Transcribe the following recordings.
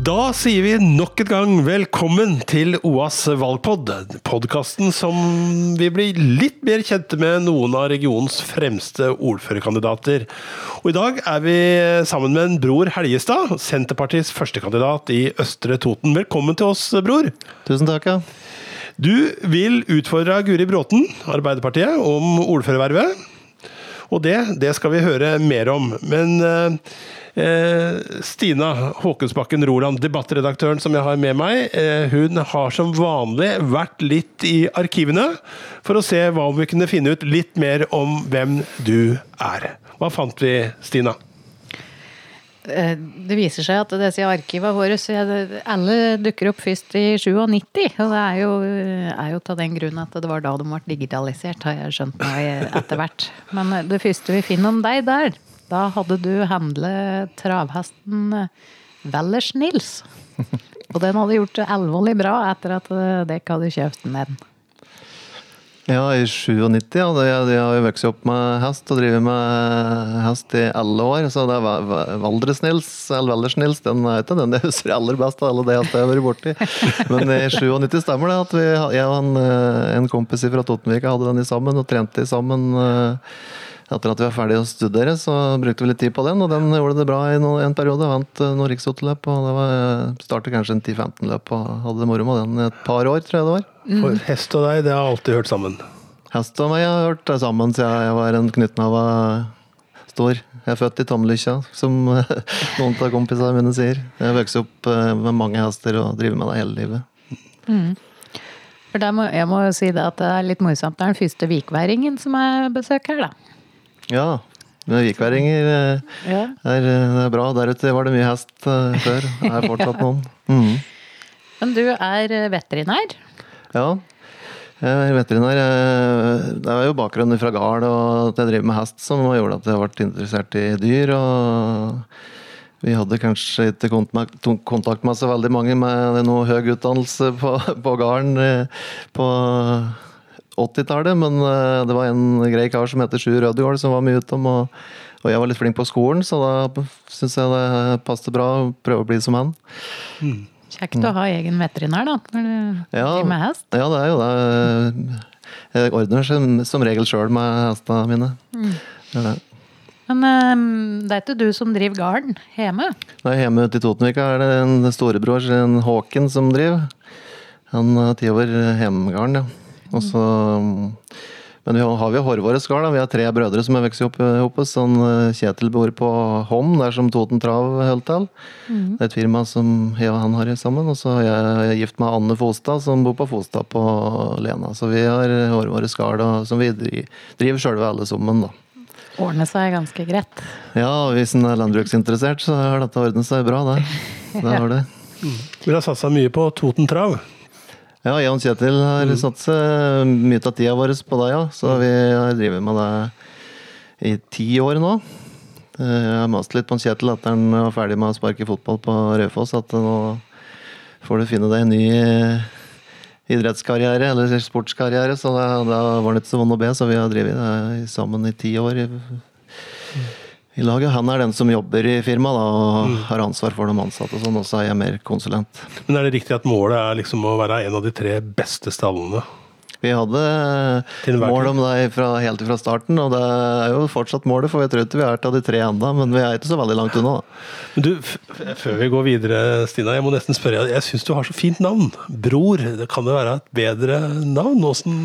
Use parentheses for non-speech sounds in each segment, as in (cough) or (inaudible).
Da sier vi nok en gang velkommen til OAS valgpod. Podkasten som vi blir litt mer kjente med noen av regionens fremste ordførerkandidater. Og i dag er vi sammen med en Bror Helgestad, Senterpartiets førstekandidat i Østre Toten. Velkommen til oss, bror. Tusen takk, ja. Du vil utfordre Guri Bråten, Arbeiderpartiet, om ordførervervet. Og det, det skal vi høre mer om. Men eh, Stina Håkensbakken Roland, debattredaktøren som jeg har med meg, eh, hun har som vanlig vært litt i arkivene for å se hva om vi kunne finne ut litt mer om hvem du er. Hva fant vi, Stina? Eh, det viser seg at disse arkivene våre alle dukker opp først i 97. Og det er jo, er jo av den grunn at det var da de ble digitalisert, har jeg skjønt etter hvert. Men det første vi finner om deg der, da hadde du handlet travhesten Wellers-Nils. (laughs) Og den hadde gjort det alvorlig bra etter at dere hadde kjøpt den. Ja, i 97. Ja. Jeg, har jo vokst opp med hest og drevet med hest i alle år. Så det er Valdres-Nils, eller Valdres-Nils, den er ikke den jeg husker aller best av alle de hestene jeg har vært borti. Men i 97 stemmer det at vi, jeg og en, en kompis fra Totenvika hadde den i sammen og trente i sammen. Etter at vi var ferdig å studere, så brukte vi litt tid på den, og den gjorde det bra i en periode. Vant noen riksoteløp, og det var, startet kanskje en 10-15 løp og hadde det moro med den i et par år, tror jeg det var. For hest og deg, det har alltid hørt sammen? Hest og meg har hørt det sammen siden jeg var en knyttnava stor. Jeg er født i Tomlykkja, som (laughs) noen av kompisene mine sier. Jeg har vokst opp med mange hester og driver med det hele livet. Mm. For må, jeg må jo si det at det er litt morsomt. Det er den første vikværingen som jeg besøker her, da. Ja, vikværinger ja. er, er, bra. Deretter var det mye hest før. Det er fortsatt noen. Mm. Men du er veterinær? Ja. Jeg er veterinær. Det er jo bakgrunnen fra gard og at jeg driver med hest som gjorde at jeg ble interessert i dyr. og Vi hadde kanskje ikke kontakt med så veldig mange med noe høy utdannelse på, på gården eh, på 80-tallet, men eh, det var en grei kar som heter Sjur Rødegård som var mye utom. Og, og, jeg var litt flink på skolen, så da syns jeg det passet bra å prøve å bli som han. Mm. Kjekt å ha egen veterinær, da, når du ja, driver med hest. Ja, det er jo det. Jeg ordner som, som regel sjøl med hestene mine. Mm. Det. Men um, det er ikke du som driver gården hjemme? Nei, hjemme ute i Totenvika er det en storebror, en Håken, som driver. Han har tatt over hjemmegården, ja. Og så um, men vi har jo hårvåre skall. Vi har tre brødre som har vokst opp sammen. Sånn Kjetil bor på Hom, der som Toten Trav holdt til. Mm. Det er et firma som jeg og han har sammen. Og så har jeg gift med Anne Fostad, som bor på Fostad på Lena. Så vi har hårvåre skall som vi driver sjølve alle sammen, da. Ordne seg ganske greit. Ja, hvis en er landbruksinteressert, så har dette ordnet seg bra, det. (laughs) Det har det. Mm. Har satsa mye på Toten Trav. Ja, jeg og Kjetil har mm. seg mye av tida vår på deg, ja. Så vi har drevet med det i ti år nå. Jeg har mast litt på Kjetil etter han var ferdig med å sparke fotball på Raufoss, at nå får du finne deg en ny idrettskarriere, eller sportskarriere. Så da, da var det ikke så vondt å be, så vi har drevet det sammen i ti år i laget. Han er den som jobber i firmaet og mm. har ansvar for de ansatte. og sånn, Og så er jeg mer konsulent. Men Er det riktig at målet er liksom å være en av de tre beste stallene? Vi hadde mål om det fra, helt fra starten, og det er jo fortsatt målet. For jeg tror ikke vi er til de tre ennå, men vi er ikke så veldig langt unna. Men du, Før vi går videre, Stina, jeg må nesten spørre. Jeg syns du har så fint navn. Bror. Det kan jo være et bedre navn? Åssen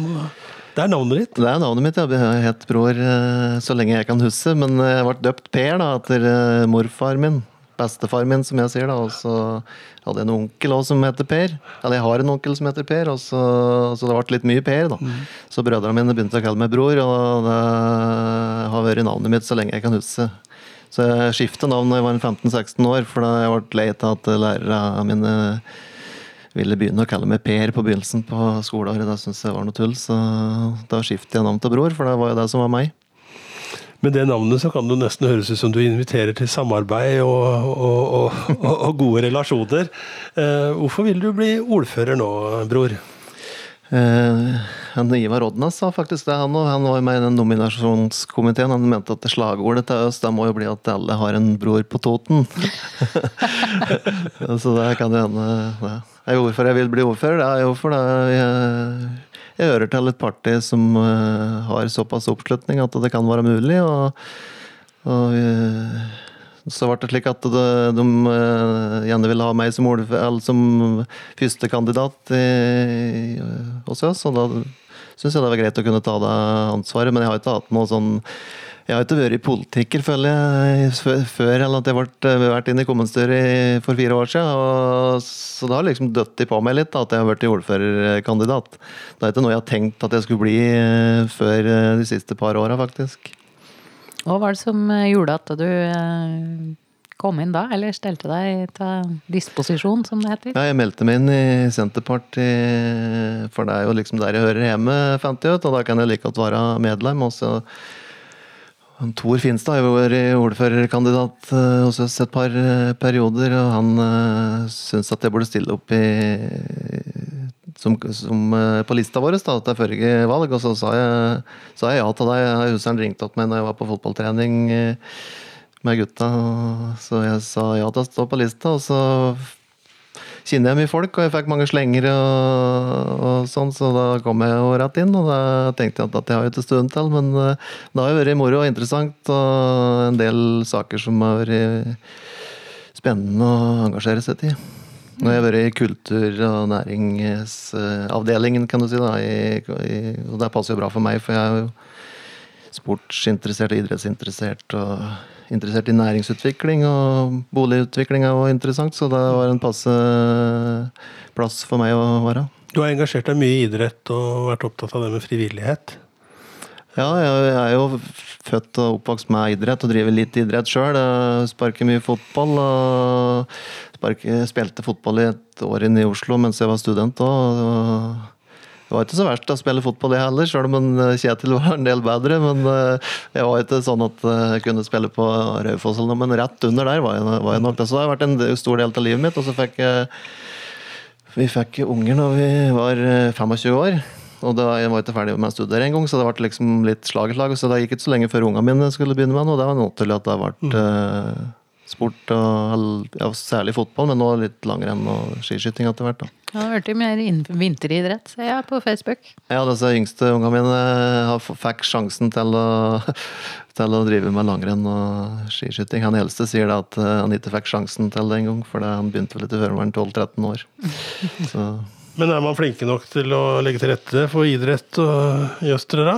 det er navnet ditt? Det er navnet mitt. Jeg har hett Bror eh, så lenge jeg kan huske. Men jeg ble døpt Per da, etter eh, morfar min. Bestefar min, som jeg sier. da, Og så hadde jeg en onkel også, som heter Per. Eller jeg har en onkel som heter Per, og så, så det ble litt mye Per. da. Mm. Så brødrene mine begynte å kalle meg bror, og det har vært navnet mitt så lenge jeg kan huske. Så jeg skiftet navn da jeg var 15-16 år, for da jeg ble lei av at lærerne mine ville begynne å kalle meg Per på begynnelsen på skoleåret. Det syntes jeg var noe tull, så da skiftet jeg navn til Bror, for det var jo det som var meg. Med det navnet så kan det nesten høres ut som du inviterer til samarbeid og, og, og, og gode relasjoner. Eh, hvorfor vil du bli ordfører nå, bror? Eh, en Ivar Odnas sa faktisk det, han òg. Han var med i den nominasjonskomiteen. Han mente at slagordet til Øst det må jo bli at alle har en bror på Toten. (laughs) så det kan jo hende det. Jeg hvorfor jeg vil bli ordfører, det er jo fordi jeg, jeg hører til et parti som uh, har såpass oppslutning at det kan være mulig. og, og uh, så ble det slik at de, de uh, gjerne ville ha meg som, ordfører, som førstekandidat hos oss. Og da syns jeg det var greit å kunne ta det ansvaret. Men jeg har ikke hatt noe sånn jeg har ikke vært i politiker, føler jeg, før eller at jeg ble vært inn i kommunestyret for fire år siden. Og, så det har liksom dødd på meg litt da, at jeg har vært ordførerkandidat. Det er ikke noe jeg har tenkt at jeg skulle bli før de siste par åra, faktisk. Hva var det som gjorde at du kom inn da, eller stelte deg til disposisjon, som det heter? Ja, jeg meldte meg inn i Senterpartiet, for det er jo liksom der jeg hører hjemme, fant jeg ut. Og da kan jeg like godt være medlem. og så Tor Finstad har jo vært ordførerkandidat hos oss et par perioder, og han syntes at jeg burde stille opp i, som, som, på lista vår da, til forrige valg. Og så sa jeg, sa jeg ja til deg. Huseren ringte opp meg når jeg var på fotballtrening med gutta. Så jeg sa ja til å stå på lista, og så kjenner jeg mye folk, og jeg fikk mange slenger og, og sånn, så da kom jeg jo rett inn. Og da tenkte jeg at det har jeg ikke stund til, men eh, det har jo vært moro og interessant, og en del saker som har vært spennende å engasjere seg i. Nå har jeg vært i kultur- og næringsavdelingen, kan du si, da, i, i, og det passer jo bra for meg, for jeg er jo sportsinteressert og idrettsinteressert. og interessert i næringsutvikling, og boligutvikling er jo interessant, så det var en passe plass for meg å være. Du har engasjert deg mye i idrett og vært opptatt av det med frivillighet? Ja, jeg er jo født og oppvokst med idrett og driver litt idrett sjøl. Sparker mye fotball. sparker, Spilte fotball i et år inne i Oslo mens jeg var student òg. Det var ikke så verst å spille fotball, jeg heller, selv om Kjetil var en del bedre. Men eh, jeg var ikke sånn at eh, jeg kunne spille på Raufoss eller noe, men rett under der var jeg, var jeg nok. Så det har vært en stor del av livet mitt. Og så fikk jeg Vi fikk unger når vi var 25 eh, år. Og da, jeg var ikke ferdig med å studere engang, så det ble liksom litt slag i slag. Så det gikk ikke så lenge før ungene mine skulle begynne med noe. Det var naturlig at det ble mm. sport, og, ja, særlig fotball, men nå litt langrenn og skiskyting etter hvert. da. Det har blitt mer vinteridrett, ser jeg på Facebook. Ja, disse yngste ungene mine fikk sjansen til å, (laughs) til å drive med langrenn og skiskyting. Han eldste sier at eh, han ikke fikk sjansen til det engang, for han begynte vel ikke før han var 12-13 år. (laughs) Så. Men er man flinke nok til å legge til rette for idrett i Østre, da?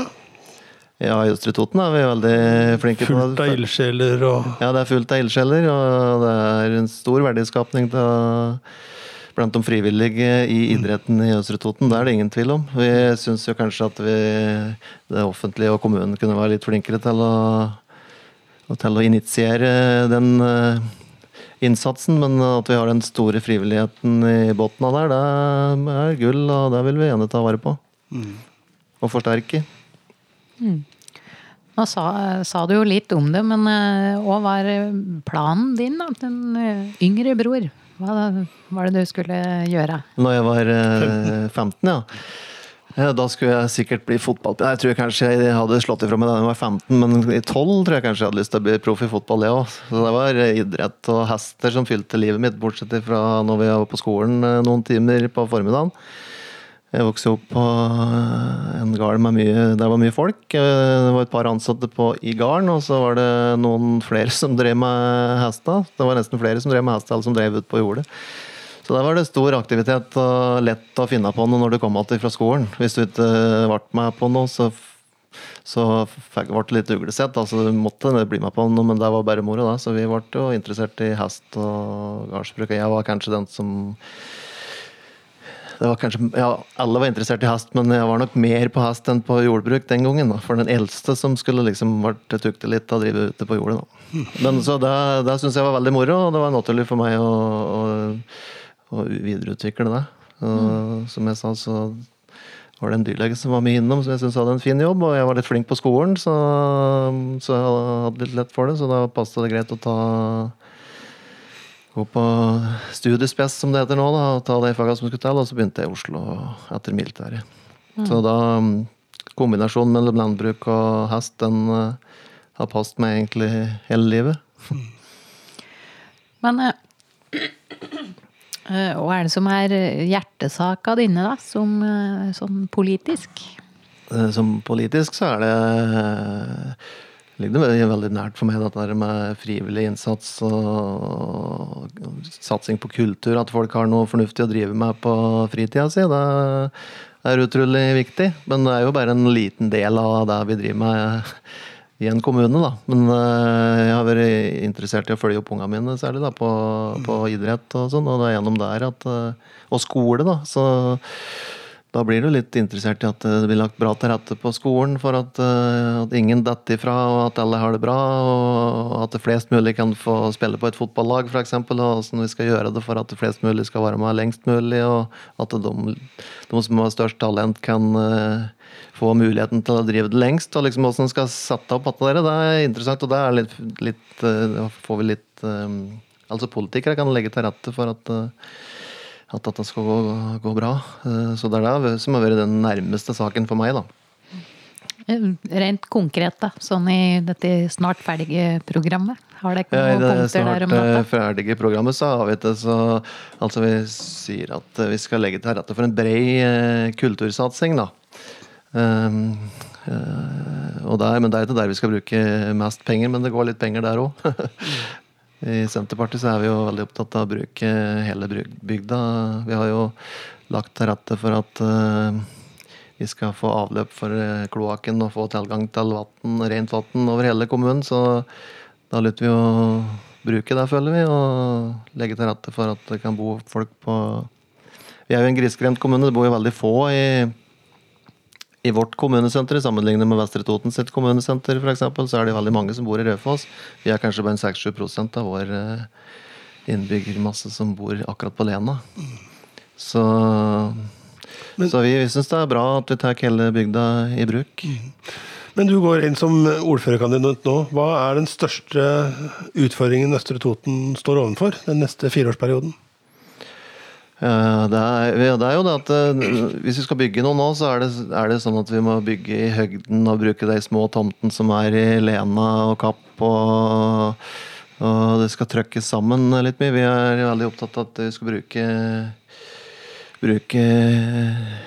Ja, i Østre Toten er vi veldig flinke fullt på det. Fullt av ildsjeler og Ja, det er fullt av ildsjeler, og det er en stor verdiskapning til blant de frivillige i idretten i Østre Toten. Det er det ingen tvil om. Vi syns jo kanskje at vi, det offentlige og kommunen kunne være litt flinkere til å, til å initiere den innsatsen. Men at vi har den store frivilligheten i bunnen av der, det er gull, og det vil vi gjerne ta vare på. Mm. Og forsterke. Mm. Nå sa, sa, du jo litt om det, men eh, hva var planen din? da? Den eh, yngre bror? Hva var det du skulle gjøre? Når jeg var 15, eh, ja. Da skulle jeg sikkert bli fotballspiller. Jeg tror kanskje jeg hadde slått ifra meg da jeg var 15, men i 12 tror jeg kanskje jeg hadde lyst til å bli proff i fotball, det òg. Så det var idrett og hester som fylte livet mitt, bortsett fra når vi var på skolen eh, noen timer på formiddagen. Jeg vokste opp på eh, en gard med mye var mye folk. Eh, det var et par ansatte på, i gården, og så var det noen flere som drev med hester. Det var nesten flere som drev med hester, eller som drev ut på jordet. Så der var det stor aktivitet og lett å finne på noe når du kom tilbake fra skolen. Hvis du ikke ble med på noe, så, så ble det litt uglesett. Altså, du måtte bli med på noe, men det var bare moro. Da. Så vi ble jo interessert i hest og gardsbruk. Jeg var kanskje den som det var kanskje, ja, Alle var interessert i hest, men jeg var nok mer på hest enn på jordbruk den gangen. Da. For den eldste som skulle liksom vært tukte litt og drive ute på jordet. Da. Men så Det, det syns jeg var veldig moro, og det var naturlig for meg å, å, å videreutvikle det. Og, mm. Som jeg sa, så var det en dyrlege som var med innom, som jeg syntes hadde en fin jobb. Og jeg var litt flink på skolen, så, så jeg hadde litt lett for det. Så da passet det greit å ta gå på studiespes, som det heter nå, da, og ta de fagene som skulle til. Og så begynte jeg i Oslo etter militæret. Så da mm, Kombinasjonen mellom landbruk og hest, den uh, har passet meg egentlig hele livet. Men eh, eh, hva er det som er hjertesaka dine, da? Som eh, sånn politisk? Eh, Som politisk så er det eh, ligger det veldig nært for meg dette med frivillig innsats og satsing på kultur. At folk har noe fornuftig å drive med på fritida si. Det er utrolig viktig. Men det er jo bare en liten del av det vi driver med i en kommune, da. Men eh, jeg har vært interessert i å følge opp ungene mine, særlig da, på, på idrett og sånn. Og det er gjennom der at eh, Og skole, da. Så da blir du litt interessert i at det blir lagt bra til rette på skolen for at, eh, at ingen detter ifra, og at alle har det bra. Og at det flest mulig kan få spille på et fotballag, f.eks. Og åssen vi skal gjøre det for at det flest mulig skal være med lengst mulig. Og at de, de som har størst talent, kan eh, få muligheten til å drive det lengst. Og liksom hvordan skal sette opp hatta dere, der, det er interessant. Og det er litt, litt eh, får vi litt eh, Altså politikere kan legge til rette for at eh, at dette skal gå, gå bra. Så det er det som har vært den nærmeste saken for meg, da. Rent konkret, da. Sånn i dette snart ferdige programmet. Har dere noen ja, punkter der om dette? I det snart ferdige programmet så har vi det så Altså vi sier at vi skal legge til rette for en bred kultursatsing, da. Um, eh, og der, men det er ikke der vi skal bruke mest penger, men det går litt penger der òg. (laughs) I Senterpartiet så er vi jo veldig opptatt av å bruke hele bygda. Vi har jo lagt til rette for at eh, vi skal få avløp for eh, kloakken og få tilgang til vatten, rent vann over hele kommunen. Så da lytter vi å bruke det, føler vi, og legge til rette for at det kan bo folk på Vi er jo en grisgrendt kommune, det bor jo veldig få i, i vårt kommunesenter. Sammenlignet med Vestre Toten sitt kommunesenter, f.eks., så er det veldig mange som bor i Raufoss. Vi er kanskje bare 6-7 av vår eh, innbyggermasse som bor akkurat på Lena. Så, Men- så vi, vi syns det er bra at vi tar hele bygda i bruk. Men du går inn som ordførerkandidat nå. Hva er den største utfordringen Østre Toten står overfor den neste fireårsperioden? Ja, det, er, det er jo det at eh, hvis vi skal bygge noe nå, så er det, er det sånn at vi må bygge i høgden og bruke de små tomtene som er i Lena og Kapp. Og, og det skal trøkkes sammen litt mye. Vi er veldig opptatt av at vi skal bruke bruke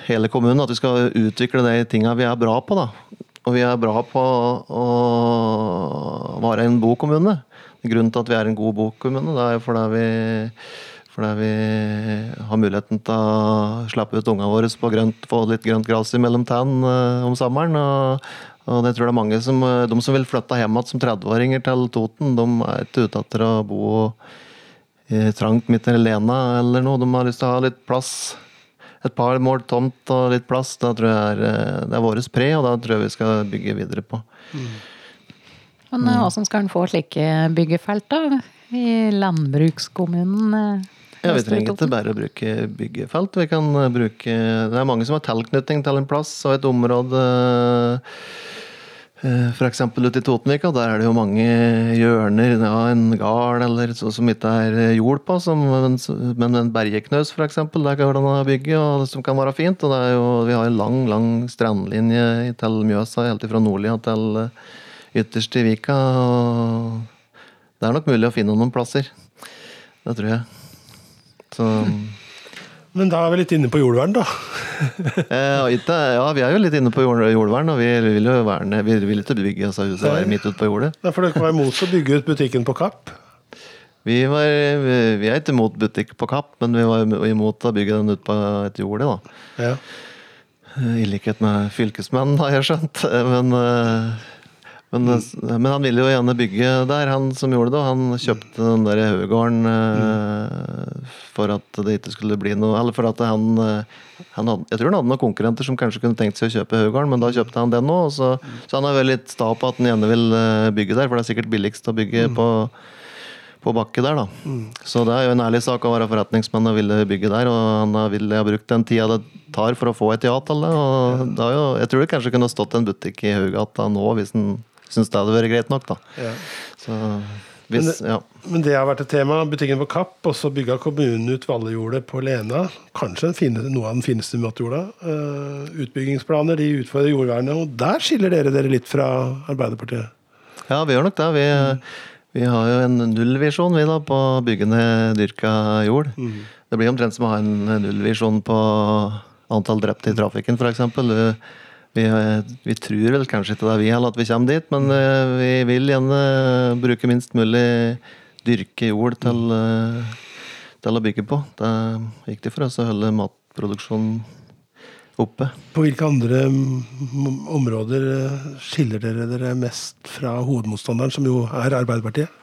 hele kommunen. At vi skal utvikle de tinga vi er bra på. da. Og vi er bra på å være en bokommune. Grunnen til at vi er en god bokommune, det er jo fordi vi fordi vi har muligheten til å slappe ut ungene våre på grønt, få litt grønt gress mellom tennene eh, om sommeren. Og, og det tror jeg det er mange som, eh, De som vil flytte hjem igjen som 30-åringer til Toten, de er ikke ute etter å bo i trangt midt i Lena eller noe. De har lyst til å ha litt plass. Et par mål tomt og litt plass. Det tror jeg er, eh, det er vårt pre, og det tror jeg vi skal bygge videre på. Men eh, hvordan skal en få slike byggefelt, da? I landbrukskommunen? Eh, Ja, Vi trenger ikke bare å bruke byggefelt. Vi kan eh, bruke Det er mange som har tilknytning til en plass og et område. F.eks. For eksempel ute i Totenvika, der er det jo mange hjørner. Ja, en gard eller så, som ikke er eh, jord på, som, men, men en bergeknaus f.eks. Der går det an å bygge, og som kan være fint. Og det er jo, vi har en lang, lang strandlinje til Mjøsa, helt fra Nordlia til eh, ytterst i Vika. Og det er nok mulig å finne noen plasser. Det tror jeg. Så Men da er vi litt inne på jordvern, da. (laughs) eh, Ja, vi er jo litt inne på jordvern, og vi vil jo verne Vi vil ikke bygge altså, huset være midt ute på jordet. Derfor dere var imot å bygge ut butikken på Kapp. Vi, var, vi, er ikke imot butikk på Kapp, men vi var imot å bygge den ut på et jorde, da. Ja. I likhet med fylkesmannen, har jeg skjønt. Men, eh, men, men han ville jo gjerne bygge der, han som gjorde det. og Han kjøpte den der haugården eh, for at det ikke skulle bli noe Eller for at han, eh, han hadde, Jeg tror han hadde noen konkurrenter som kanskje kunne tenkt seg å kjøpe haugården, men da kjøpte han den nå. Så, så han er veldig sta på at han gjerne vil eh, bygge der, for det er sikkert billigst å bygge på på bakke der, da. Så det er jo en ærlig sak å være forretningsmann og ville bygge der. Og han har ville ha brukt den tida det tar for å få et ja til det. Og det jo, jeg tror det kanskje kunne stått en butikk i Haugata nå hvis han syntes det hadde vært greit nok, da. Ja. Så Hvis, ja. Men det har vært et tema. Butikken på Kapp, og så bygga kommunen ut Vallejordet på Lena. Kanskje fine, noe av den fineste matjorda. Uh, utbyggingsplaner de utfordrer jordvernet, og der skiller dere dere litt fra Arbeiderpartiet. ja, vi gjør nok det. Vi, vi har jo en nullvisjon vi da, på å bygge ned dyrka jord. Det blir omtrent som å ha en nullvisjon på antall drepte i trafikken, f.eks. Vi, vi tror vel kanskje ikke det vi heller at vi kommer dit, men eh, vi vil gjerne bruke minst mulig dyrke jord til, eh, til å bygge på. Det er viktig for oss å holde matproduksjonen oppe. På hvilke andre mm, områder eh, skiller dere dere mest fra hovedmotstanderen, som jo er Arbeiderpartiet?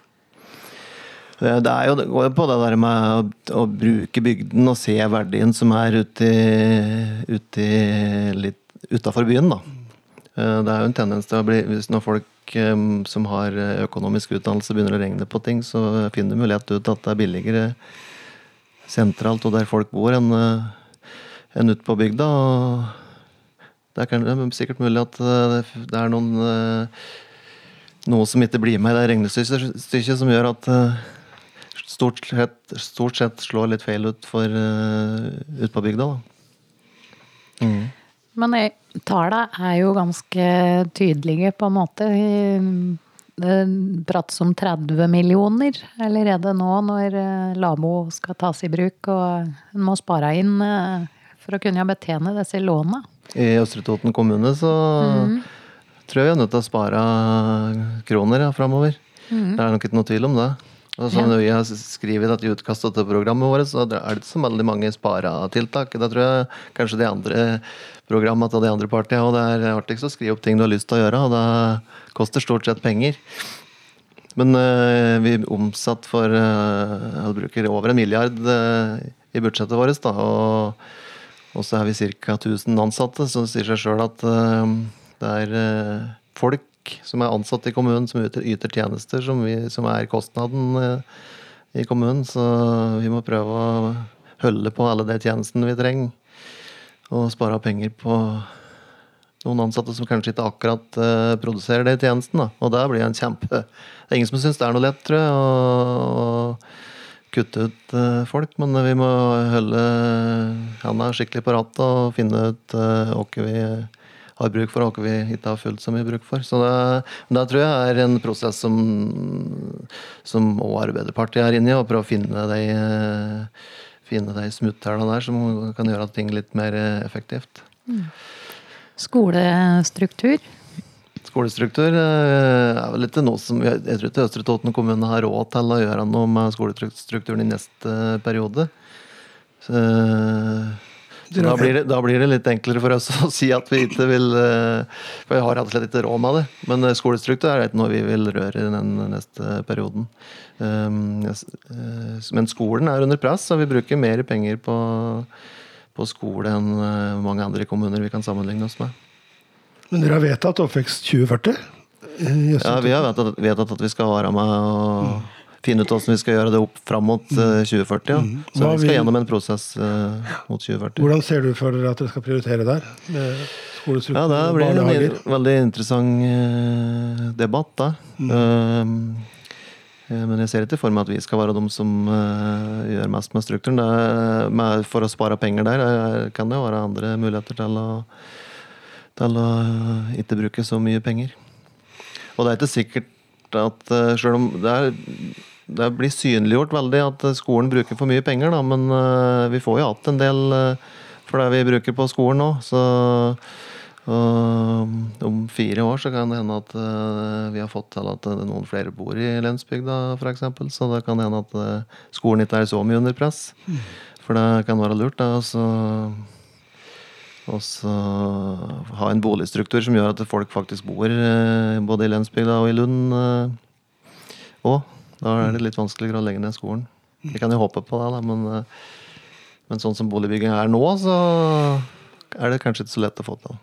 Det er jo, det går jo på det der med å, å bruke bygden og se verdien som er ute i, ute i litt utafor byen, da. Eh, Det er jo en tendens til å bli hvis Når folk eh, som har økonomisk utdannelse begynner å regne på ting, så finner de jo lett ut at det er billigere sentralt og der folk bor, enn en ute på bygda. Det er det er sikkert mulig at eh, det er noen eh, noe som ikke blir med i det regnestykket som gjør at eh, stort sett, stort sett slår litt feil ut for uh, ut på bygda. Da. Mm. Men eh, tallene er jo ganske tydelige, på en måte. Det prates om 30 millioner allerede nå når eh, Lamo skal tas i bruk, og en må spare inn eh, for å kunne betjene disse lånene. I Østre Toten kommune så tror jeg vi er nødt til å spare kroner ja, framover. Det er nok ikke noe tvil om det. Og så Ja. Vi har skrevet i utkastet til programmet vårt, så er det ikke så veldig mange sparetiltak. Da tror jeg kanskje de andre programmene til de andre partiene og det er artigst å skrive opp ting du har lyst til å gjøre, og det koster stort sett penger. Men eh, vi omsatt for Jeg bruker over en milliard eh, i budsjettet vårt. Da, og, og så er vi ca. 1000 ansatte, så det sier seg sjøl at det er eh, som er ansatt i kommunen, som yter, yter tjenester, som, vi, som er kostnaden eh, i kommunen. Så vi må prøve å holde på alle de tjenestene vi trenger. Og spare penger på noen ansatte som kanskje ikke akkurat eh, produserer de tjenestene. Og det blir en kjempe Det er ingen som syns det er noe lett, tror jeg, å kutte ut eh, folk. Men vi må holde hendene skikkelig på rattet og finne ut uh, hva vi har bruk for, og hva vi ikke har fullt så mye bruk for. Så det, det tror jeg er en prosess som som også Arbeiderpartiet er inne i, å prøve å finne de, finne de smutthullene der som kan gjøre ting litt mer effektivt. effektivt. Skolestruktur. Skolestruktur eh, er vel ikke noe som Jeg jeg tror ikke Østre Toten kommune har råd til å gjøre noe med skolestrukturen i neste periode. Så da, blir det, da blir det litt enklere for oss (laughs) å si at vi ikke vil eh, For vi har rett og slett ikke råd med det. Men eh, skolestruktur er ikke noe vi vil røre i den neste perioden. S- eh, Men skolen er under press, og vi bruker mer penger på, på skole enn mange andre kommuner vi kan sammenligne oss med. Men dere har vedtatt Oppvekst 2040? Ja, vi har vedtatt, vedtatt at vi skal være med og finne ut hvordan vi skal gjøre det opp fram mot eh, 2040. Ja. Så Hva vi skal vil- gjennom en prosess eh, mot 2040. Hvordan ser du for dere at dere skal prioritere der? Ja, det blir en veldig interessant eh, debatt, da. Mm. eh, men jeg ser ikke for meg at vi skal være de som eh, gjør mest med strukturen. Er, med, for å spare penger der eh, kan det være andre muligheter til å, til å eh, ikke bruke så mye penger. Og det er ikke sikkert at eh, selv om det, er, det blir synliggjort veldig at eh, skolen bruker for mye penger, da, men uh, vi får jo hatt en del uh, for det vi bruker på skolen nå. Så uh, om fire år så kan det hende at vi har fått til at noen flere bor i Lensbygda f.eks. Så det kan hende at skolen ikke er så mye under press. For det kan være lurt da, så- å så ha en boligstruktur som gjør at folk faktisk bor eh, både i Lensbygda og i Lund òg. Da er det litt vanskeligere å legge ned skolen. Vi kan jo håpe på det, da, men, eh, men sånn som boligbygging er nå, så er det kanskje ikke så lett å få til.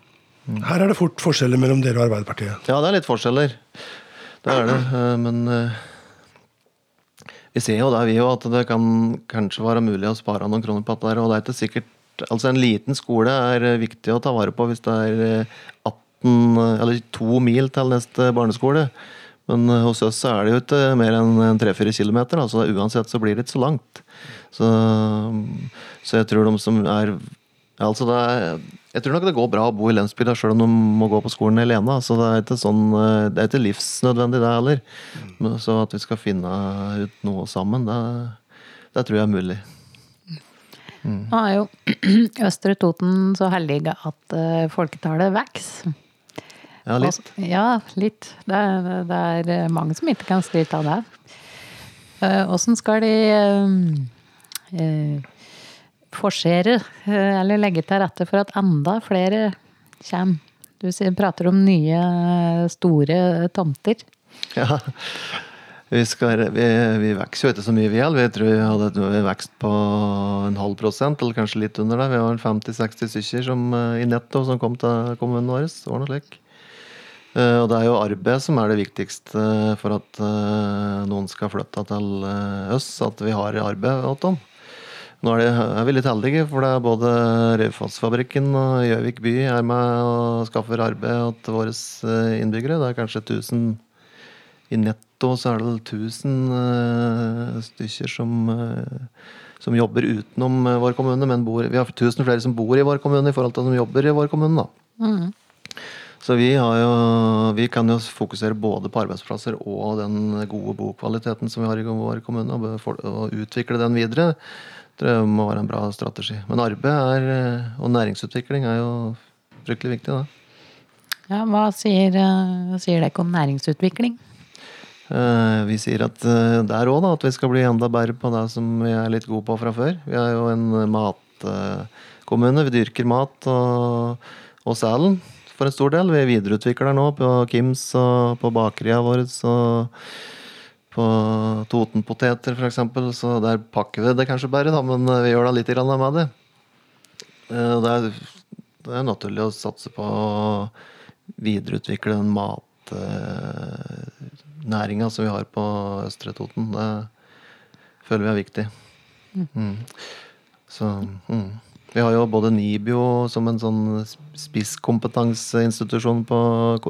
Her er det fort forskjeller mellom dere og Arbeiderpartiet. Ja, det er litt forskjeller. Det er det. eh, Men eh, vi ser jo det, vi jo, at det kan kanskje være mulig å spare noen kroner på dette. der, Og det er ikke sikkert Altså, en liten skole er eh, viktig å ta vare på hvis det er eh, 18 eh, eller to mil til neste barneskole. Men eh, hos oss så er det jo ikke mer enn tre-fire kilometer, da, så uansett så blir det ikke så langt. Så, så jeg tror de som er Altså det er, jeg tror nok det går bra å bo i lensbygda sjøl om de må gå på skolen alene. Så det er ikke, sånn, eh, det er ikke livsnødvendig, det heller. Men Så at vi skal finne ut noe sammen, det, det tror jeg er mulig. Nå er jo (clears throat) Østre Toten så heldige at eh, folketallet vokser. Ja, litt. Og- Ja, litt. Det er, det er mange som ikke kan skryte av det. Åssen skal de eh, eh, forsere, eh, eller legge til rette for at enda flere kommer? Du prater om nye, store tomter. Ja. Vi, skal, vi, vi vokser jo ikke så mye, vi heller. Vi tror vi hadde en vekst på en halv prosent, eller kanskje litt under det. Vi har 50-60 stykker som, eh, i netto som kom til kommunen vår. Det var noe slik. Eh, Og det er jo arbeid som er det viktigste for at eh, noen skal flytte til oss. At vi har arbeid til dem. Nå er, det, er vi litt heldige, for det er både Raufoss-fabrikken og Gjøvik by er med og skaffer arbeid til våre innbyggere. Det er kanskje 1000 i netto så er det vel 1000 eh, stykker som, eh, som jobber utenom eh, vår kommune. Men bor, vi har 1000 flere som bor i vår kommune i forhold til som jobber i vår kommune. da. Så vi, har jo, vi kan jo fokusere både på arbeidsplasser og den gode bokvaliteten som vi har i vår kommune, og, for, og utvikle den videre. tror jeg må være en bra strategi. Men arbeid er, og næringsutvikling er jo fryktelig viktig. da. Ja, hva sier, hva sier dere om næringsutvikling? Eh, Vi sier at eh, der òg, at vi skal bli enda bedre på det som vi er litt gode på fra før. Vi er jo en matkommune. Vi dyrker mat og, og selen for en stor del. Vi videreutvikler nå på Kims og på bakeria våre. Og på Totenpoteter f.eks. Så der pakker vi det kanskje bare, da, men eh, vi gjør da litt med det. Eh, Det er, det er naturlig å satse på å videreutvikle den mat næringa som vi har på Østre Toten. Det føler vi er viktig. Mm. Så mm. Vi har jo både NIBIO som en sånn spisskompetanseinstitusjon på,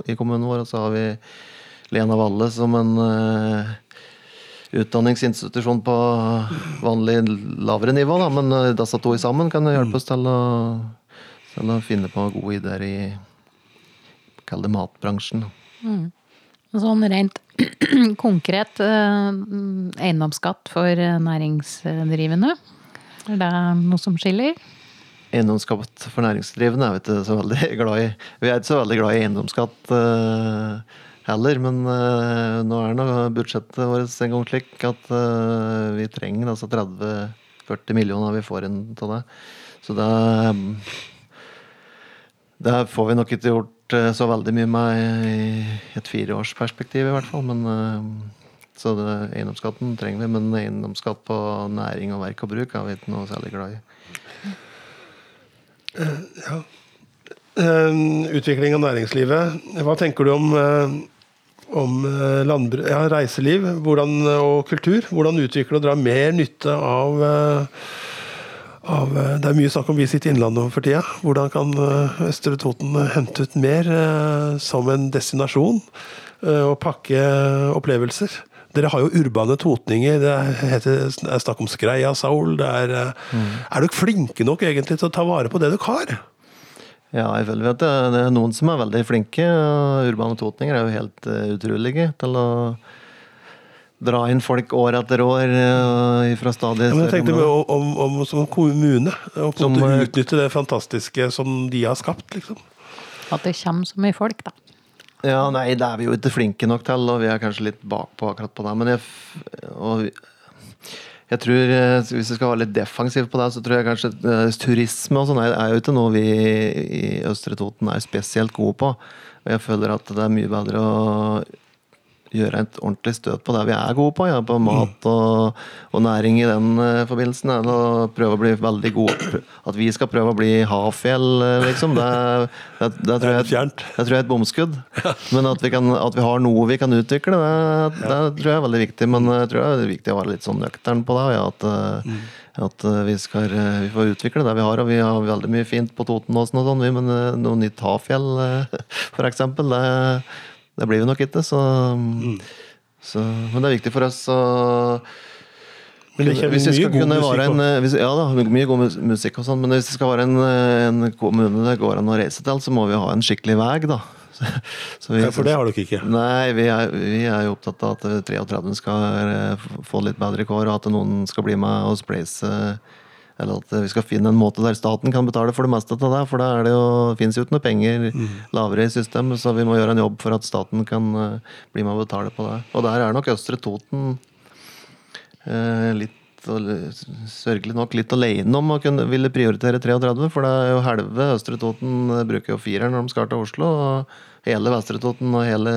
i kommunen vår, og så har vi Lena Valle som en uh, utdanningsinstitusjon på vanlig lavere nivå. Da. Men uh, disse to sammen kan hjelpe oss til å, til å finne på gode ideer i Kall det matbransjen. da. Sånn rent (clears throat) konkret eh, eiendomsskatt for næringsdrivende. Er det noe som skiller? Eiendomsskatt for næringsdrivende er vi ikke så veldig (laughs) glad i. Vi er ikke så veldig glad i eiendomsskatt eh, heller, men eh, nå er nå budsjettet vårt en gang slik at eh, vi trenger altså 30-40 millioner vi får inn til det. Så det det får vi nok ikke gjort eh, så veldig mye med i et fireårsperspektiv, i hvert fall. Men, eh, så det, eiendomsskatten trenger vi, men eiendomsskatt på næring og verk og bruk er vi ikke noe særlig glad i. Ja. Utvikling av næringslivet. Hva tenker du om, eh, om eh, ja, reiseliv hvordan, og kultur? Hvordan utvikle og dra mer nytte av, eh, av eh, Det er mye snakk om Visit Innlandet for tida. Hvordan kan eh, Østre Toten hente ut mer eh, som en destinasjon? eh, Og pakke opplevelser? Dere har jo urbane totninger. Det heter, er snakk om Skreia saul. Det er, mm. er dere flinke nok egentlig til å ta vare på det dere har? Ja, jeg føler at det, er noen som er veldig flinke. Urbane totninger er jo helt utrolige til å dra inn folk år etter år uh, fra stadig Ja, men jeg tenkte om, om, om som kommune. Og Som, en eh, utnytte det fantastiske som de har skapt. liksom. At det kommer så mye folk, da. Ja, nei, det er vi jo ikke flinke nok til, og vi er kanskje litt bakpå akkurat på det. Men jeg, og vi- jeg tror, eh, hvis vi skal være litt defensiv på det, så tror jeg kanskje eh, turisme og sånn er, er jo ikke noe vi i Østre Toten er spesielt gode på. Og jeg føler at det er mye bedre å gjøre et ordentlig støt på det vi er gode på, ja, på mat og, og næring i den uh, forbindelsen. Ja, prøve å bli veldig gode At vi skal prøve å bli Hafjell, eh, liksom. Det, det, det, tror jeg, det tror jeg er et bomskudd. Men at vi, kan, at vi har noe vi kan utvikle, det, det tror jeg er veldig viktig. Men jeg tror det er viktig å være litt sånn nøktern på det. Ja, at, eh, at eh, vi, skal, eh, vi får utvikle det vi har. Og vi har veldig mye fint på Totenåsen og sånn, men eh, noe nytt Hafjell, eh, (laughs) for eksempel, det, det blir vi nok ikke. Så, så, men det er viktig for oss å hvis vi skal kunne være en, eh, hvis, Ja da, mye god musikk og sånn, men hvis det skal være en, eh, en kommune det går an å reise til, så må vi ha en skikkelig vei, da. (laughs) Så, så vi- Ja, for det har dere ikke. Nei, vi er, vi er jo opptatt av at 33 skal eh, få litt bedre kår, og at noen skal bli med og spleise. Eller at vi skal finne en måte der staten kan betale for det meste av det. For da er det jo, finnes jo ikke noe penger lavere i systemet, så vi må gjøre en jobb for at staten kan eh, bli med og betale på det. Og der er nok Østre Toten eh, litt Sørgelig nok litt alene om å kunne ville prioritere 33, for det er jo halve Østre Toten eh, bruker jo fireren når de skal til Oslo. Og hele Vestre Toten og hele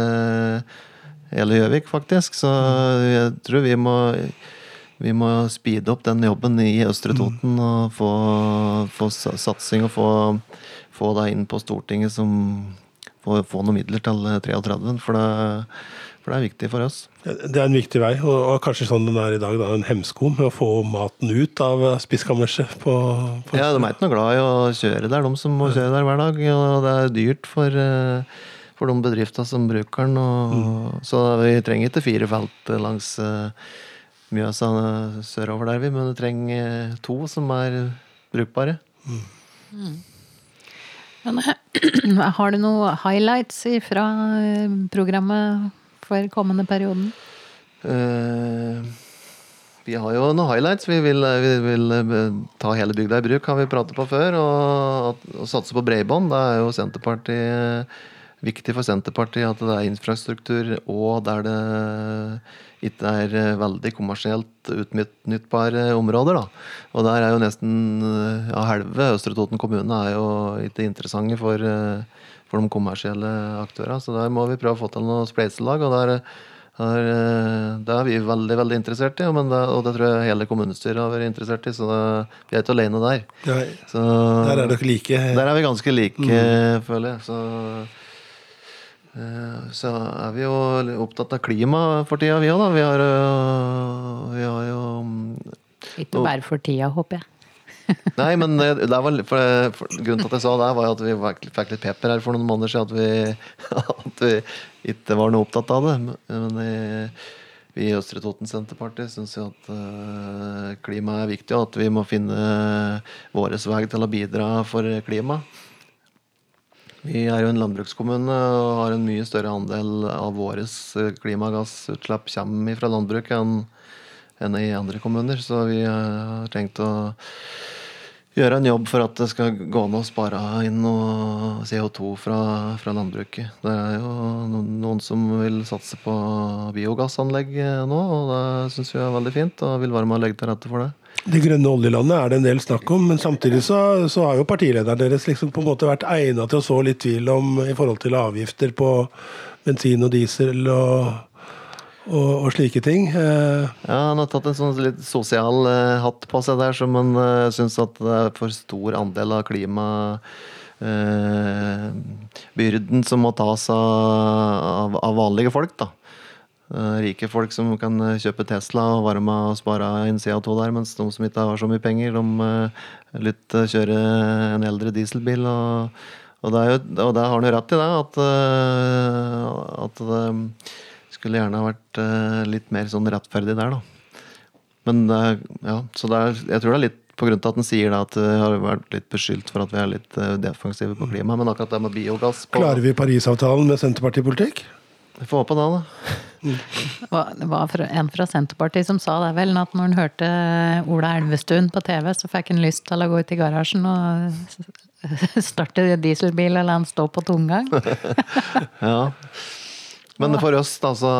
hele Gjøvik, faktisk. Så jeg tror vi må vi må speede opp den jobben i Østre Toten og få, få satsing og få, få deg inn på Stortinget som Få, få noen midler til 33, for det, for det er viktig for oss. Det er en viktig vei, og, og kanskje sånn den er i dag, da, en hemsko med å få maten ut av spiskammerset på, på Ja, De er ikke noe glad i å kjøre der, de som må kjøre der hver dag. Og det er dyrt for, eh, for de bedriftene som bruker den. Og, Så vi trenger ikke fire felt langs eh, Mjøsa eh, sørover der, vi, men du trenger eh, to som er brukbare. Men, (clears throat) har du noen highlights fra programmet for kommende perioden? Uh, vi har jo noen highlights. Vi vil, vi vil eh, ta hele bygda i bruk, har vi pratet på før. Og, og satse på bredbånd. Det er jo Senterpartiet viktig for Senterpartiet at det er infrastruktur og der det ikke er eh, veldig kommersielt utnyttbare områder. Da. Og der er jo nesten eh, ja, halve Østre Toten kommune er jo ikke interessante for, eh, for de kommersielle aktørene. Så der må vi prøve å få til noe spleiselag. og der der, eh, det er vi veldig veldig interessert i, men det, og det tror jeg hele kommunestyret har vært interessert i. Så det, vi er ikke alene der. Ja, Så, Der er dere like. der er vi ganske like, føler jeg. Så, eh, så er vi jo opptatt av klima for tida, vi òg, da. Vi har, øh, vi har jo mm, Ikke bare for tida, håper jeg. (laughs) Nei, men det, det var, for, for, grunnen til at jeg sa det, var jo at vi fikk, litt pepper her for noen måneder siden. At vi, (laughs) at vi ikke var noe opptatt av det. Men eh, vi i Østre Toten Senterparti syns jo at uh, klima er viktig, og at vi må finne vår vei til å bidra for klima. Vi er jo en landbrukskommune og har en mye større andel av våre klimagassutslipp kommer fra landbruk enn enn i andre kommuner. Så vi eh, har tenkt å gjøre en jobb for at det skal gå an å spare inn noe CO2 fra, fra landbruket. Det er jo noen som vil satse på biogassanlegg eh, nå, og det syns vi er veldig fint. Og vil være med å legge til rette for det. Det grønne oljelandet er det en del snakk om, men samtidig så, så har jo partilederen deres liksom på en måte vært egna til å så litt tvil om i forhold til avgifter på bensin og diesel og, og, og slike ting. Eh, Ja, Han har tatt en sånn litt sosial eh, hatt på seg der, som han uh, syns at det er for stor andel av klima eh, som må tas av, av, av vanlige folk, da. Eh, rike folk som kan eh, kjøpe Tesla og være med og spare inn CO2 der, mens de som ikke har så mye penger, de eh, litt kjører en eldre dieselbil. Og, og, det jo, og det har han jo rett i, det, at, at det skulle gjerne vært litt mer sånn rettferdig der, da. Men det ja, så det er, jeg tror det er litt på grunn til at han sier det, at vi har vært litt beskyldt for at vi er litt defensive på klima. Men akkurat det med biogass på, klarer vi Parisavtalen med Senterpartipolitikk? Vi får håpe det, da. Det var- en fra Senterpartiet som sa det vel, at når han hørte Ola Elvestuen på TV, så fikk han lyst til å gå ut i garasjen og starte dieselbil og la han stå på tomgang. (laughs) Ja. Men for oss, altså,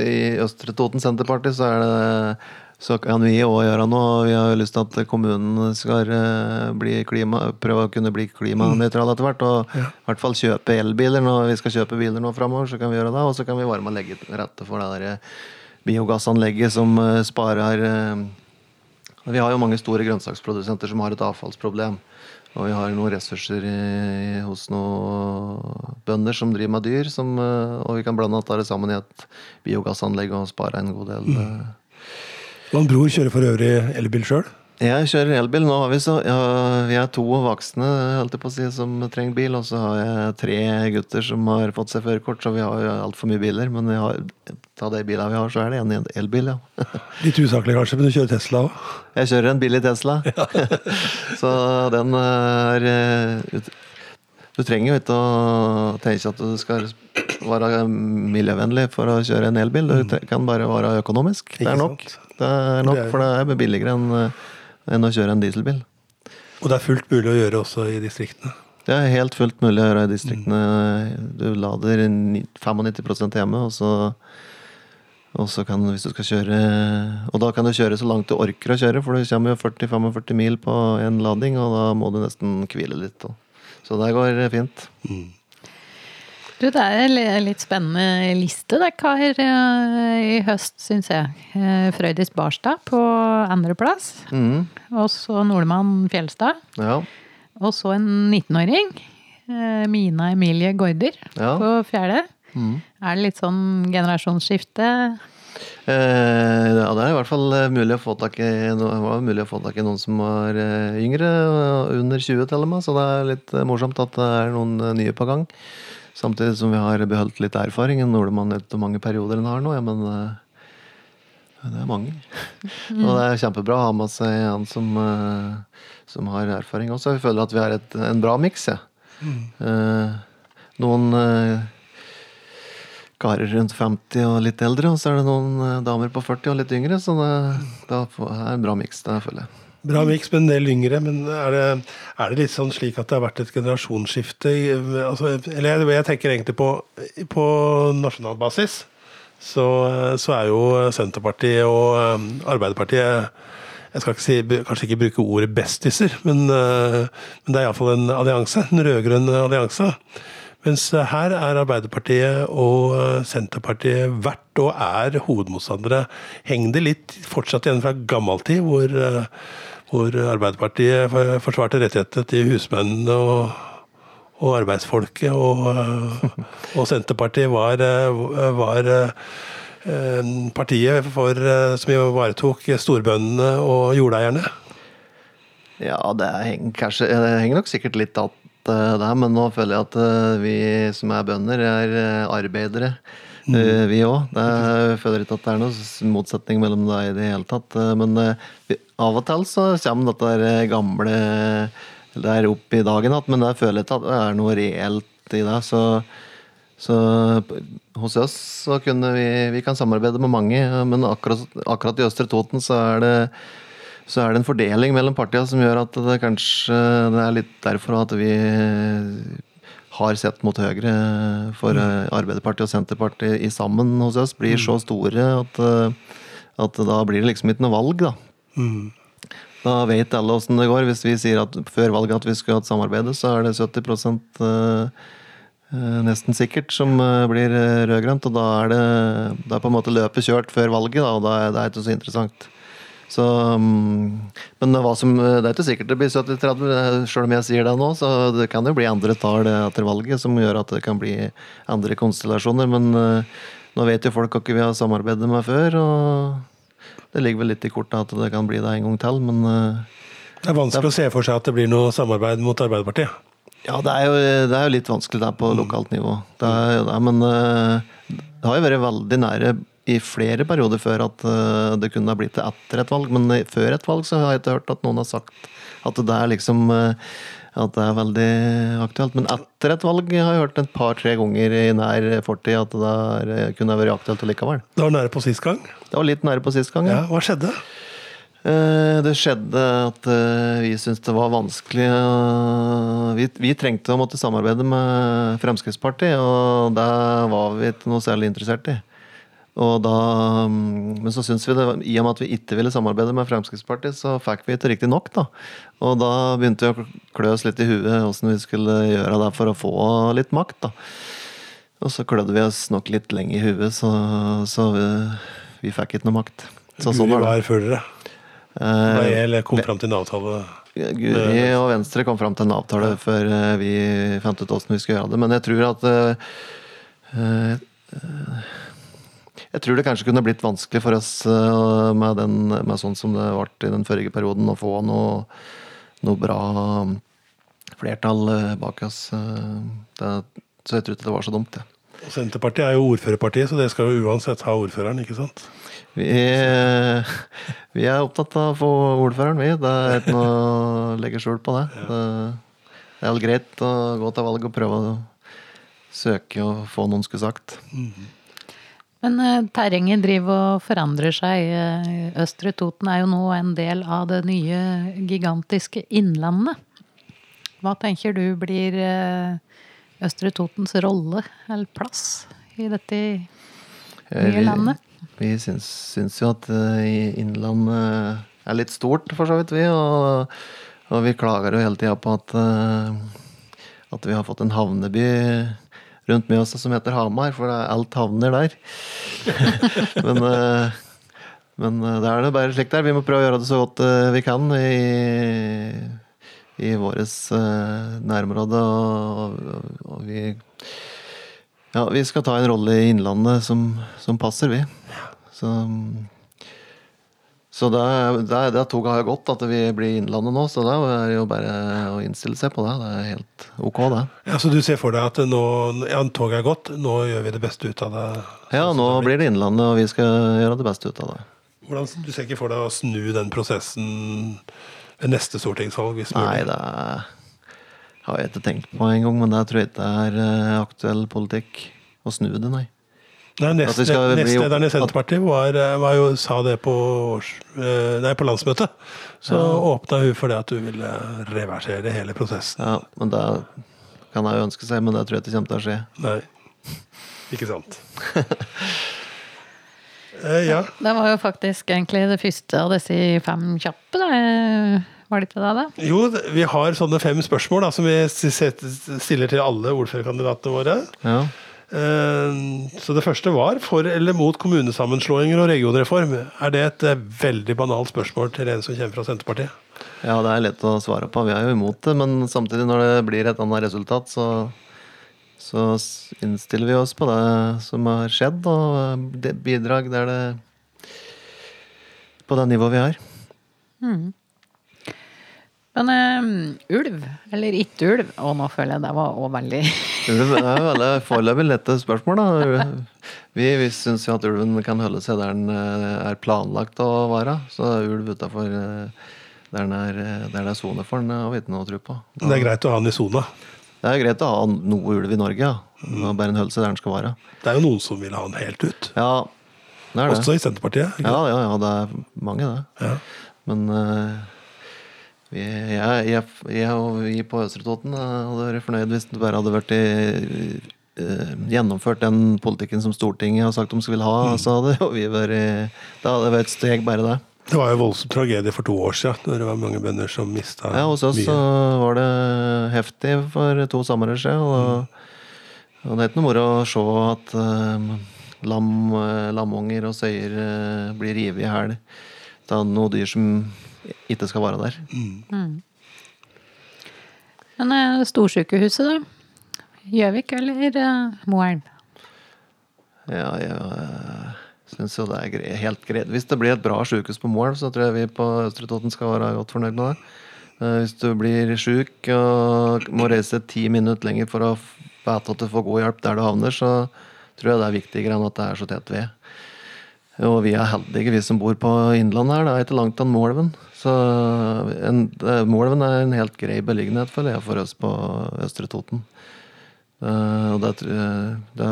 i Østre Toten Senterparti, så er det så kan vi òg gjøre noe. Vi har jo lyst til at kommunen skal eh, bli klima, prøve å kunne bli klimanøytral etter hvert. Og i hvert fall kjøpe elbiler når vi skal kjøpe biler nå framover. Så kan vi gjøre det. Og så kan vi være med å legge til rette for det der biogassanlegget som eh, sparer eh, Vi har jo mange store grønnsaksprodusenter som har et avfallsproblem. Og vi har noen ressurser i, hos noen bønder som driver med dyr, som, eh, og vi kan blande det sammen i et biogassanlegg og spare en god del. eh. Og en bror kjører for øvrig elbil sjøl. Jeg kjører elbil. Nå har vi så ja, Vi er to voksne si, som trenger bil, og så har jeg tre gutter som har fått seg førerkort, så vi har jo altfor mye biler. Men har, ta de bilene vi har, så er det en elbil, ja. (laughs) Litt usaklig kanskje, men du kjører Tesla òg? Jeg kjører en billig Tesla. (laughs) så den er eh, Du trenger jo ikke å tenke at du skal være miljøvennlig for å kjøre en elbil. Du kan bare være økonomisk. Det er nok. Det er nok, for det er billigere enn enn å kjøre en dieselbil. Og det er fullt mulig å gjøre også i distriktene. Det er helt fullt mulig å gjøre i distriktene. Du lader 95% hjemme, og så, og så kan hvis du skal kjøre Og da kan du kjøre så langt du orker å kjøre, for du kommer jo 40-45 mil på en lading, og da må du nesten hvile litt. da. Så det går fint. Du, det er en litt spennende liste der, har eh, i høst, syns jeg. Eh, Frøydis Barstad på andreplass. Mm. Og så Nordmann Fjelstad. Ja. Og så en 19-åring. eh, Mina Emilie Gaarder Ja. på fjerde. Mm. Er det litt sånn generasjonsskifte? Eh, ja, det er i hvert fall eh, mulig å få tak i var mulig å få tak i noen som var eh, yngre, under 20 til og med, så det er litt morsomt at det er noen nye på gang. Samtidig som vi har beholdt litt erfaring. En nordmann vet hvor mange perioder en har nå, ja, men det er mange. (laughs) Og det er kjempebra å ha med seg en som, som har erfaring også. Vi føler at vi har et, en bra miks, ja. Mm. noen karer rundt 50 og litt eldre, og så er det noen eh, damer på 40 og litt yngre, så det, det er en bra miks. Bra miks med en del yngre, men er det, er det litt sånn slik at det har vært et generasjonsskifte? Altså, eller jeg, jeg tenker egentlig på, på nasjonal basis. Så, så er jo Senterpartiet og um, Arbeiderpartiet Jeg skal ikke si, kanskje ikke bruke ordet bestiser, men, uh, men det er iallfall en allianse. En rød-grønn allianse. Mens her er Arbeiderpartiet og uh, Senterpartiet vært og er hovedmotstandere. Henger det litt fortsatt igjen fra gammel tid, hvor, uh, hvor Arbeiderpartiet forsvarte rettighetene til husmennene og, og arbeidsfolket, og, uh, og Senterpartiet var, var eh, partiet for, som ivaretok storbøndene og jordeierne. Ja, det henger, kanskje, det henger nok sikkert litt att eh, det, men nå føler jeg at eh, vi som er bønder, er eh, arbeidere. Mm. Vi òg. Jeg føler ikke at det er noen motsetning mellom deg i det hele tatt. Men av og til så kommer dette der gamle der opp i dagen igjen, men jeg føler ikke at det er noe reelt i det. Så, så hos oss så kunne vi Vi kan samarbeide med mange, men akkurat, akkurat i Østre Toten så er det så er det en fordeling mellom partiene som gjør at det kanskje det er litt derfor at vi har sett mot høyre for eh, Arbeiderpartiet og Senterpartiet i sammen hos oss blir så store at, eh, at da blir det liksom ikke noe valg, da. Da vet alle åssen det går. Hvis vi sier at før valget at vi skulle hatt samarbeide, så er det 70 eh, nesten sikkert som blir rød-grønt. Og da er det, da er på en måte løpet kjørt før valget, da, og da er det ikke så interessant. Så, mm, men hva som, det er ikke sikkert det blir 70-30, selv om jeg sier det nå. Så det kan jo bli andre tall etter valget som gjør at det kan bli andre konstellasjoner. Men eh, nå vet jo folk hva vi har samarbeidet med før, og det ligger vel litt i kortet at det kan bli det en gang til. Men eh, Det er vanskelig å se for seg at det blir noe samarbeid mot Arbeiderpartiet. ja, det er jo, det er jo litt vanskelig der på lokalt nivå. Det er det, men eh, det har jo vært veldig nære i flere perioder før at eh, det kunne ha blitt det etter et valg. Men eh, før et valg så har jeg ikke hørt at noen har sagt at det er liksom eh, at det er veldig aktuelt. Men etter et valg har jeg hørt et par-tre ganger i nær fortid at det er, eh, kunne vært aktuelt likevel. Det var nære på sist gang. Det var litt nære på sist gang, Ja, ja. hva skjedde? Det skjedde at vi syntes det var vanskelig vi, vi trengte å måtte samarbeide med Fremskrittspartiet, og det var vi ikke noe særlig interessert i. Da, mm, men så syns vi det, i og med at vi ikke ville samarbeide med Fremskrittspartiet, så fikk vi ikke riktig nok. da. Og da begynte vi å klø oss litt i huet åssen vi skulle gjøre det for å få litt makt. da. Og så klødde vi oss nok litt lenge i huet, så, så vi, vi fikk ikke noe makt. Så sånn Guri var det. var før dere. Eh, eller kom fram til en avtale. Guri og Venstre kom fram til en avtale før eh, vi fant ut åssen vi skulle gjøre det. Men jeg tror at uh, eh, Jeg tror det kanskje kunne blitt vanskelig for oss eh, med, den, med sånn som det ble i den forrige perioden, å få noe, noe bra flertall eh, bak oss. eh, Det, så jeg tror ikke det var så dumt, det. Og Senterpartiet er jo ordførerpartiet, så det skal jo uansett ha ordføreren, ikke sant? Vi, (laughs) vi er opptatt av å få ordføreren, vi. Det er ikke noe å legge skjul på det. Det, det er vel greit å gå til valg og prøve å søke og få noen skulle sagt. Men uh, terrenget driver og forandrer seg. Eh, Østre Toten er jo nå en del av det nye gigantiske Innlandet. Hva tenker du blir uh, Østre Totens rolle eller plass i dette nye landet? Vi syns, syns jo at Innlandet er litt stort, for så vidt, vi. Og, og vi klager jo hele tida på at, at vi har fått en havneby rundt Mjøsa som heter Hamar, for alt havner der. (laughs) men eh, men eh, det er det bare slik det er. Vi må prøve å gjøre det så godt eh, vi kan i, i vårt nærområde. Og, og, og vi ja, vi skal ta en rolle i Innlandet som, som passer, vi. Så, så det, det, det toget har jo gått, at vi blir Innlandet nå. Så det er jo bare å innstille seg på det. Det er helt ok, det. Ja, Så du ser for deg at nå, ja, toget er gått, nå gjør vi det beste ut av det? Ja, nå blir det Innlandet, og vi skal gjøre det beste ut av det. Hvordan, du ser ikke for deg å snu den prosessen ved neste stortingsvalg? hvis Nei, det har jeg ikke tenkt på engang, men det tror jeg ikke er eh, aktuell politikk å snu det, nei. Nei, nest, skal Nestlederen i Senterpartiet var, var jo, sa det på, års, eh, nei, på landsmøtet. Så åpna hun for det at hun ville reversere hele prosessen. Ja, men da kan jeg jo ønske seg, men det tror jeg ikke kommer til å skje. Nei, (laughs) ikke sant. (laughs) Eh, ja. Det var jo faktisk egentlig det første av disse fem kjappe. Da. Var det ikke det? da? Jo, vi har sånne fem spørsmål da, som vi stiller til alle ordførerkandidatene våre. Ja. Eh, Så det første var for eller mot kommunesammenslåinger og regionreform. Er det et eh, veldig banalt spørsmål til en som kommer fra Senterpartiet? Ja, det er lett å svare på. Vi er jo imot det, men samtidig når det blir et annet resultat, så, så innstiller vi oss på det som har skjedd, og det bidrag der det På det nivået vi er. Men eh, ulv, eller ikke ulv Og nå føler jeg det var òg veldig (laughs) Ulv er veldig foreløpig lette spørsmål, da. Vi, vi syns jo at ulven kan holde seg der den eh, er planlagt å være. Så ulv utafor der, den er, eh, der det er sone for den, har vi ikke noe å tro på. Det er greit å ha den i sona. Det er greit å ha noe ulv i Norge, ja. Mm. bare en hølse der den skal være. Det er jo noen som vil ha den helt ut. Ja, det er det. Også i Senterpartiet. ikke Ja, ja, ja, det er mange, det. Ja. Men eh, vi, jeg, jeg, jeg og vi på Østre Toten eh, hadde vært fornøyd hvis det bare hadde vært i, uh, gjennomført den politikken som Stortinget har sagt de skulle ha. Så hadde jo vi vært Det hadde vært et steg, bare det. Det var jo voldsom tragedie for to år siden, når det var mange bønder som mista Ja, Hos oss så var det heftig for to somre siden. Og, og det er ikke noe moro å se at eh, lam, lamunger og søyer uh, blir revet i hæl av noen dyr som ikke skal være der. Men eh, storsykehuset, da? Gjøvik eller eh, Moelv? Ja, jeg øh, syns jo det er gre helt greit. Hvis det blir et bra sykehus på Moelv, så tror jeg vi på Østre Toten skal være godt fornøyd med det. Eh, Hvis du blir sjuk og må reise ti minutter lenger for å vite at du får god hjelp der du havner, så tror jeg det er viktigere enn at det er så tett ved. Og vi er heldige, vi som bor på Innlandet her. Det er ikke langt unna Moelven. Så en, det- Moelven er en helt grei beliggenhet, føler jeg, for oss på Østre Toten. Uh, og det, jeg- det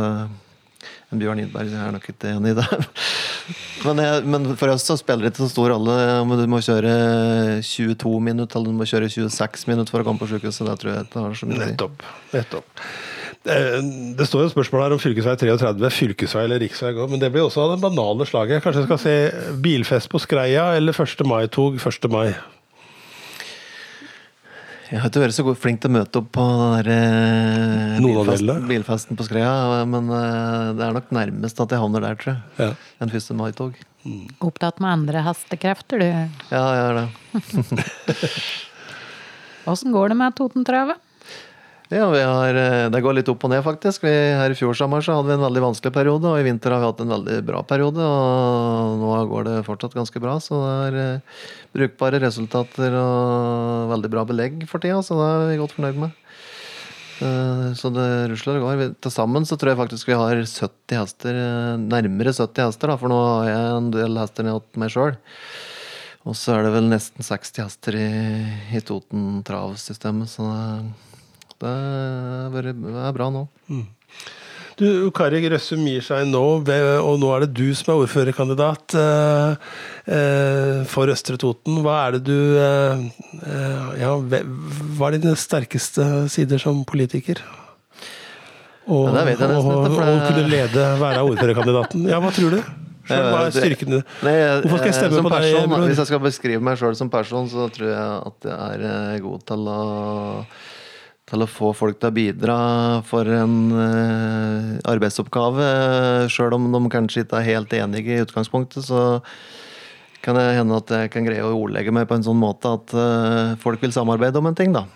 en Bjørn Idberg er nok ikke enig i det. (laughs) Men, jeg, men for oss så spiller det ikke så stor rolle om du må kjøre 22 minutter eller du må kjøre 26 minutter for å komme på sykehuset. Det tror jeg ikke har så mye å si. Nettopp. nettopp. Eh, Det står jo et spørsmål her om fv. 33, fylkesvei eller riksvei, går, men det blir også av det banale slaget. Kanskje jeg skal se bilfest på Skreia eller 1. mai-tog 1. mai. Jeg har ikke vært så god, flink til å møte opp på den der, eh, Noen av bilfest, delene. bilfesten på Skreia, men eh, det er nok nærmest at jeg havner der, tror jeg. Ja. En 1. mai-tog. Opptatt med andre hastekrefter, du. Ja, jeg er det. (laughs) Åssen går det med Totentravet? Ja, har, eh, Det går litt opp og ned, faktisk. Vi, her I fjor sommer så hadde vi en veldig vanskelig periode, og i vinter har vi hatt en veldig bra periode. og Nå går det fortsatt ganske bra, så det er eh, brukbare resultater og veldig bra belegg for tida, så det er vi godt fornøyd med. Eh, Så det rusler og går. Til sammen så tror jeg faktisk vi har 70 hester, nærmere 70 hester, da, for nå har jeg en del hester ned til meg sjøl. Og så er det vel nesten 60 hester i, i Toten travsystemet, så det, det er det bra nå. Du, Kari Grøssum gir seg nå, og nå er det du som er ordførerkandidat eh, eh, for Østre Toten. Hva er det du eh, ja, Hva er dine sterkeste sider som politiker? Og, Ja, vet jeg nesten og, og kunne lede, være ordførerkandidaten. Ja, hva tror du? Selv, hva er styrken din? Hvorfor skal jeg stemme på deg, person, bror? Hvis jeg skal beskrive meg sjøl som person, så tror jeg at jeg er god til å til å få folk til å bidra for en uh, arbeidsoppgave. Sjøl om de kanskje ikke er helt enige i utgangspunktet, så kan det hende at jeg kan greie å ordlegge meg på en sånn måte at uh, folk vil samarbeide om en ting, da.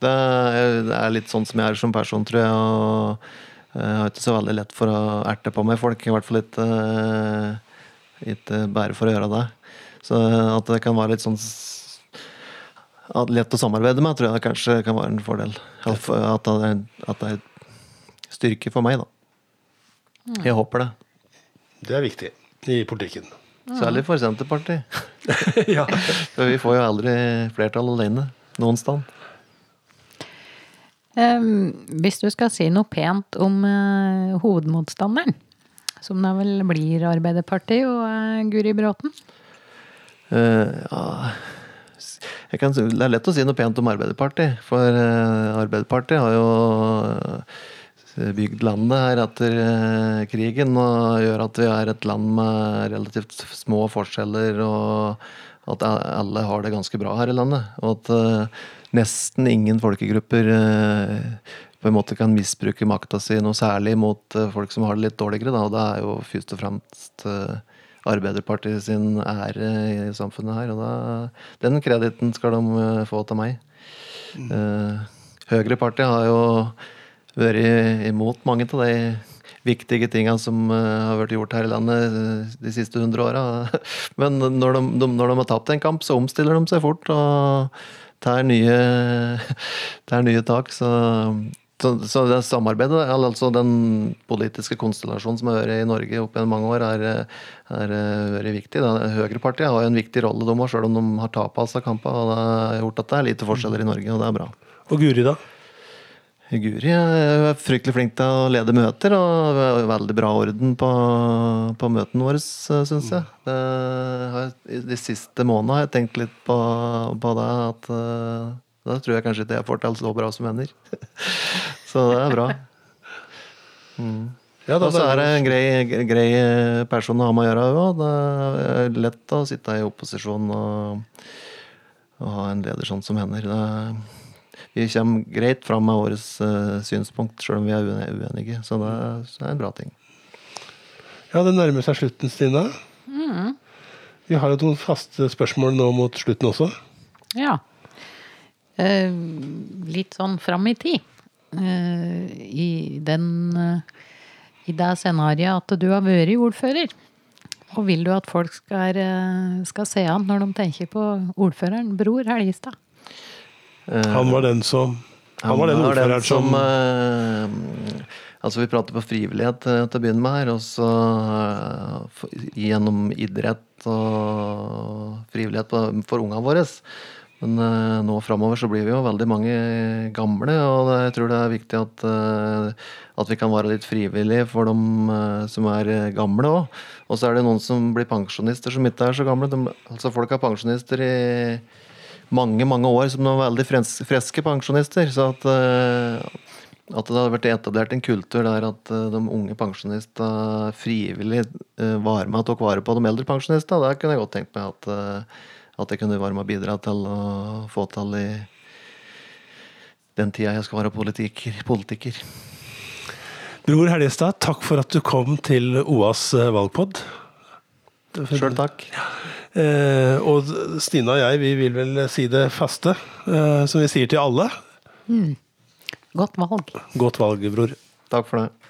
Det, er, det er litt sånn som jeg er som person, tror jeg. og jeg har ikke så veldig lett for å erte på meg folk. I hvert fall ikke, uh, ikke bare for å gjøre det. Så at det kan være litt sånn lett å samarbeide med, tror jeg det kanskje kan være en fordel. At, det, er, at det er styrke for meg, da. Jeg håper det. Det er viktig i politikken. Særlig for Senterpartiet. (laughs) ja. (laughs) For vi får jo aldri flertall alene. Noen sted. Um, hvis du skal si noe pent om uh, hovedmotstanderen, som da vel blir Arbeiderpartiet og uh, Guri Bråten? Uh, ja kan, Det er lett å si noe pent om Arbeiderpartiet. For eh, Arbeiderpartiet har jo eh, bygd landet her etter eh, krigen og gjør at vi er et land med relativt små forskjeller, og at alle har det ganske bra her i landet. Og at nesten ingen folkegrupper på en måte kan misbruke makta si noe særlig mot folk som har det litt dårligere. Da. Og det er jo først og fremst Arbeiderpartiet sin ære i samfunnet her. Og da, den krediten skal de eh, få til meg. Eh, Høyrepartiet har jo vært imot mange av de viktige tinga som eh, har vært gjort her i landet de siste hundre åra. (laughs) Men når de, de, når de har tapt en kamp, så omstiller de seg fort og tar nye, (laughs) tar nye tak. Så, så, så det samarbeidet, altså den politiske konstellasjonen som har vært i Norge opp gjennom mange år, er, er, er viktig. Da. Høyrepartiet har jo en viktig rolle, de òg, sjøl om de har tapa seg kampen, Og det har gjort at det er lite forskjeller i Norge, og det er bra. Og Guri, da? Guri er fryktelig flink til å lede møter, og veldig bra orden på, på møtene våre, syns jeg. Det har, de siste månedene har jeg tenkt litt på, på det, at eh, da tror jeg kanskje ikke jeg får til så bra som venner. (laughs) så det er bra. Ja, da, Og så er det en grei, grei person å ha med å gjøre òg. Det er lett å sitte i opposisjon og, og ha en leder sånn som hender. Det, vi kommer greit fram med årets uh, synspunkt, sjøl om vi er uenige. Så det, er- så det er en bra ting. Ja, det nærmer seg slutten, Stine. Vi har jo noen faste spørsmål nå mot slutten også. Ja. Eh, litt sånn fram i tid. Eh, I den eh, I det scenarioet at du har vært ordfører. Og vil du at folk skal, skal se han når de tenker på ordføreren Bror Helgestad? Han var den som Han var den er den som eh, Altså, vi prater på frivillighet til å begynne med her, og så gjennom idrett og frivillighet for ungene våre. Men eh, nå framover så blir vi jo veldig mange gamle, og det, jeg tror det er viktig at, eh, at vi kan være litt frivillige for de eh, som er eh, gamle òg. Og så er det noen som blir pensjonister som ikke er så gamle. De, altså Folk er pensjonister i mange mange år som noen veldig frens, friske pensjonister. Så at, eh, at det hadde vært etablert en kultur der at eh, de unge pensjonistene frivillig var med og tok vare på de eldre pensjonistene, det kunne jeg godt tenkt meg at, at jeg kunne være med og bidra til å få til i den tida jeg skal være politiker. politiker. Bror Helgestad, takk for at du kom til OAs eh, valgpod. Sjøl takk. Eh, og Stine og jeg vi vil vel si det faste, eh, som vi sier til alle. Godt valg. Godt valg, bror. Takk for det.